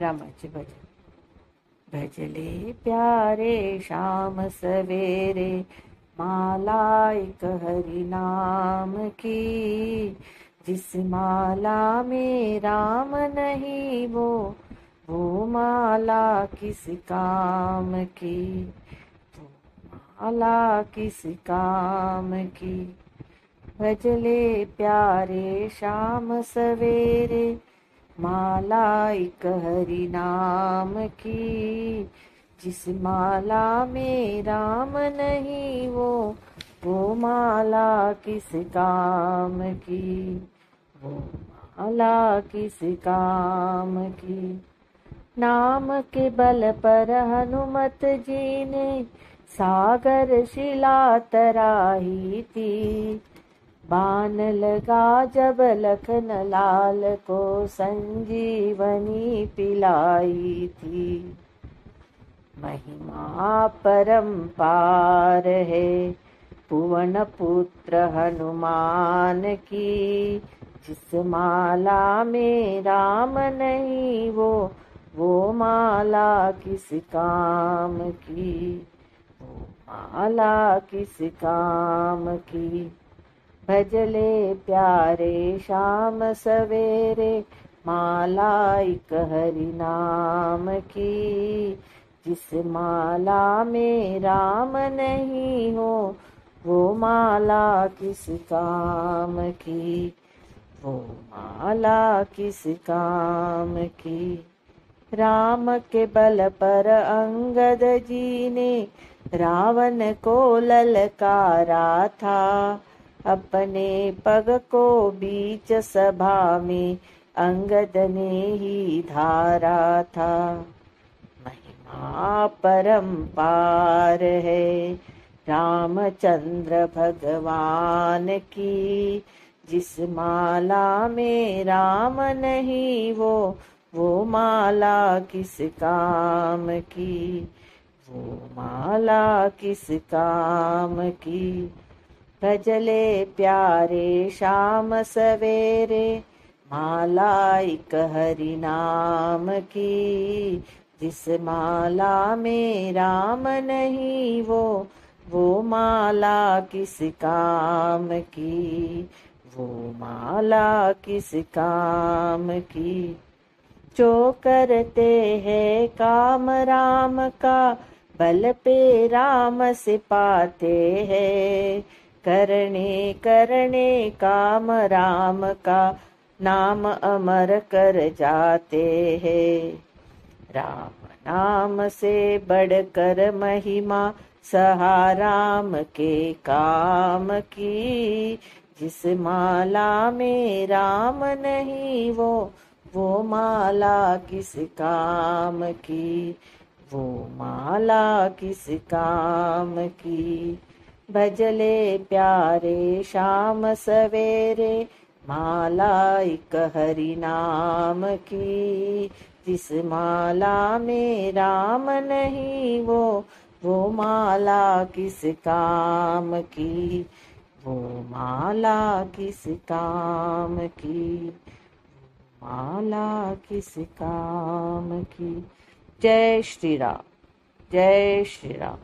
रामाचे भजन भजले प्यारे शाम सवेरे, माला एक हरि नाम की। जिस माला में राम नहीं, वो वो माला किस काम की? वो माला किस काम की? भजले प्यारे शाम सवेरे माला एक हरि नाम की, जिस माला में राम नहीं वो वो माला किस काम की? वो माला किस काम की? नाम के बल पर हनुमत जी ने सागर शिला तराही थी बान लगा जब लखन लाल को संजीवनी पिलाई थी। महिमा परम पार है, पुवन पुत्र हनुमान की, जिस माला में राम नहीं वो वो माला किस काम की? वो माला किस काम की? भजले प्यारे शाम सवेरे माला एक हरि नाम की। जिस माला में राम नहीं हो, वो माला किस काम की? वो माला किस काम की? राम के बल पर अंगद जी ने रावण को ललकारा था। अपने पग को बीच सभा में अंगद ने ही धारा था। महिमा परम पार है, रामचंद्र भगवान की, जिस माला में राम नहीं वो वो माला किस काम की? वो माला किस काम की? भजले प्यारे शाम सवेरे माला एक हरि नाम की। जिस माला में राम नहीं वो वो माला किस काम की? वो माला किस काम की? जो करते हैं काम राम का, बल पे राम से पाते हैं। करने करने काम राम का, नाम अमर कर जाते हैं। राम नाम से बढ़कर महिमा सहाराम के काम की। जिस माला में राम नहीं वो वो माला किस काम की? वो माला किस काम की? भजले प्यारे शाम सवेरे माला एक हरि नाम की। जिस माला में राम नहीं वो वो माला किस काम की? वो माला किस काम की? माला किस काम की? जय श्री राम, जय श्री राम।